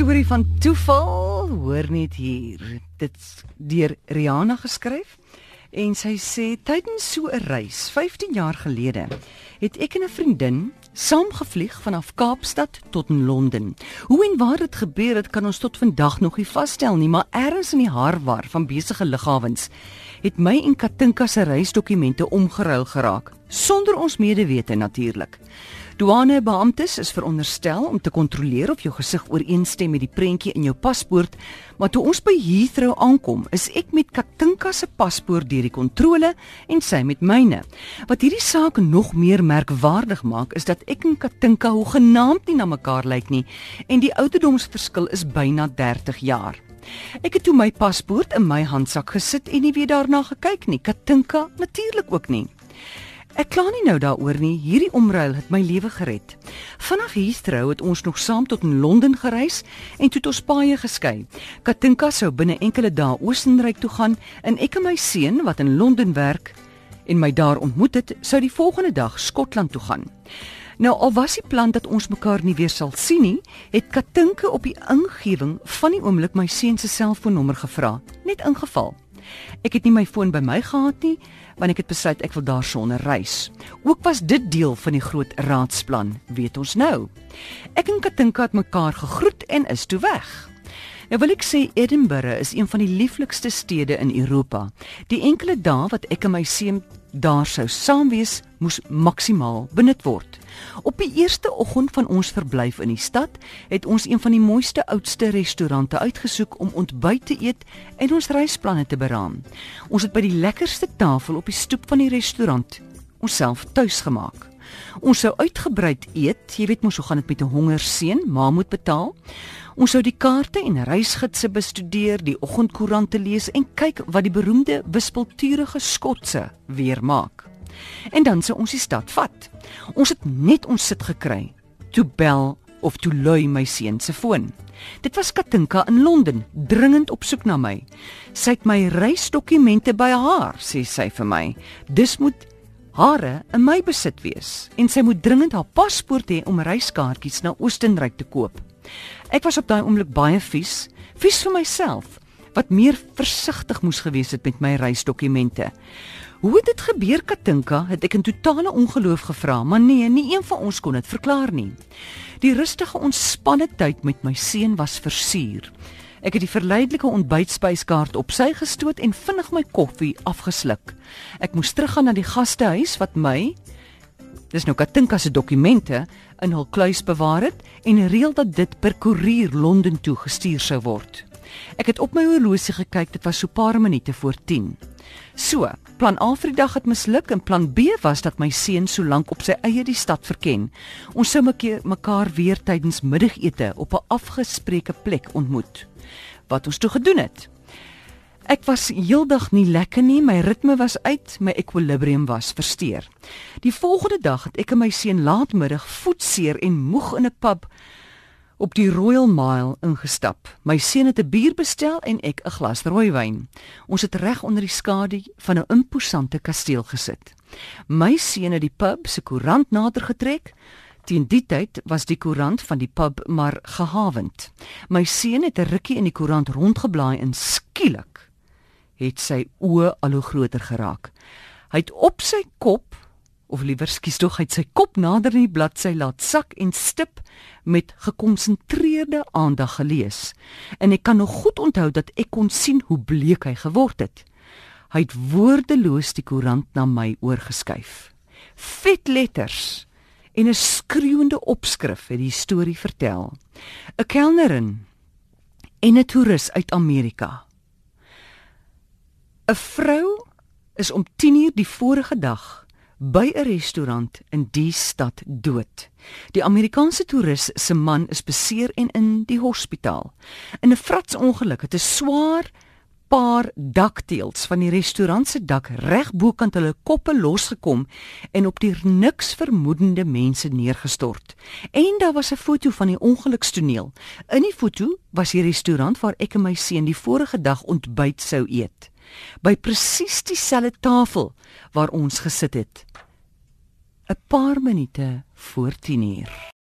storie van toeval, hoor net hier. Dit's deur Rihanna geskryf en sy sê tydens so 'n reis 15 jaar gelede het ek en 'n vriendin saamgevlieg vanaf Kaapstad tot in Londen. Hoe en waar dit gebeur het kan ons tot vandag nog nie vasstel nie, maar ergens in die harwar van besige lughawens het my en Katinka se reisdokumente omgeruil geraak sonder ons medewete natuurlik. Douanebeamptes is veronderstel om te kontroleer of jou gesig ooreenstem met die prentjie in jou paspoort, maar toe ons by Heathrow aankom, is ek met Katinka se paspoort deur die kontrole en sy met myne. Wat hierdie saak nog meer merkwaardig maak, is dat ek en Katinka hoegenaamd nie na mekaar lyk nie en die ouderdomsverskil is byna 30 jaar. Ek het toe my paspoort in my handsak gesit en nie weer daarna gekyk nie. Katinka natuurlik ook nie. Ek kla nie nou daaroor nie. Hierdie omruil het my lewe gered. Vanaf Heathrow het ons nog saam tot in Londen gereis en toe ons paie geskei. Katinka sou binne enkele dae Oostenryk toe gaan en ek en my seun wat in Londen werk en my daar ontmoet het, sou die volgende dag Skotland toe gaan. Nou al was die plan dat ons mekaar nie weer sal sien nie, het Katinka op die ingewing van die oomblik my seun se selfoonnommer gevra, net ingeval. Ek het nie my foon by my gehad nie, want ek het besluit ek wil daarsonder reis. Ook was dit deel van die groot raadsplan, weet ons nou. Ek en Katinka het mekaar gegroet en is toe weg. Nou wil ek sê Edinburgh is een van die lieflikste stede in Europa. Die enkele dae wat ek en my seun daar sou saam wees, moes maksimaal benut word. Op die eerste oggend van ons verblyf in die stad, het ons een van die mooiste oudste restaurante uitgesoek om ontbyt te eet en ons reisplanne te beraam. Ons het by die lekkerste tafel op die stoep van die restaurant onsself tuis gemaak. Ons sou uitgebreid eet, jy weet mos hoe gaan dit met 'n hongerseun, ma moet betaal. Ons sou die kaarte en reisgidse bestudeer, die oggendkoerante lees en kyk wat die beroemde wispelturige skotse weer maak. En dan sou ons die stad vat. Ons het net ons sit gekry. Toe bel of toe lui my seun se foon. Dit was Katinka in Londen, dringend op soek na my. Sy het my reisdokumente by haar, sê sy vir my. Dis moet hare in my besit wees en sy moet dringend haar paspoort hê om reiskaartjies na Oostenryk te koop. Ek was op daai oomblik baie vies, vies vir myself wat meer versigtig moes gewees het met my reisdokumente. Hoe het dit gebeur Katinka? Het ek in totale ongeloof gevra, maar nee, nie een van ons kon dit verklaar nie. Die rustige ontspanne tyd met my seun was versuur. Ek het die verleidelike ontbytspyskaart op sy gestoot en vinnig my koffie afgesluk. Ek moes teruggaan na die gastehuis wat my dis nou Katinka se dokumente in hul kluis bewaar het en reël dat dit per koerier Londen toe gestuur sou word. Ek het op my horlosie gekyk, dit was so paar minute voor 10. So, plan A vir die dag het misluk en plan B was dat my seun so lank op sy eie die stad verken. Ons sou mekaar weer tydens middagete op 'n afgespreekte plek ontmoet wat ons toe gedoen het. Ek was heeldag nie lekker nie, my ritme was uit, my ekwilibrium was versteur. Die volgende dag het ek en my seun laatmiddag voetseer en moeg in 'n pub op die Royal Mile ingestap. My seun het 'n bier bestel en ek 'n glas rooiwyn. Ons het reg onder die skadu van 'n imposante kasteel gesit. My seun het die pub se koerant nader getrek Teen die tyd was die koerant van die pub maar gehavend. My seun het 'n rukkie in die koerant rondgeblaai en skielik het sy oë al hoe groter geraak. Hy het op sy kop of liewer skies tog hy sy kop nader in die bladsy laat sak en stip met gekonsentreerde aandag gelees. En ek kan nog goed onthou dat ek kon sien hoe bleek hy geword het. Hy het woordeloos die koerant na my oorgeskuif. Vet letters en 'n skreeuende opskrif het die storie vertel. 'n Kelnerin en 'n toerus uit Amerika. 'n Vrou is om 10uur die vorige dag by 'n restaurant in die stad dood. Die Amerikaanse toerus se man is beseer en in die hospitaal. In 'n fratsongeluk het 'n swaar paar dakteels van die restaurant se dak reg bokant hulle koppe losgekom en op die niks vermoedende mense neergestort. En daar was 'n foto van die ongelukstoneel. In die foto was die restaurant waar ek en my seun die vorige dag ontbyt sou eet. By presies dieselfde tafel waar ons gesit het. 'n Paar minute voor 10:00.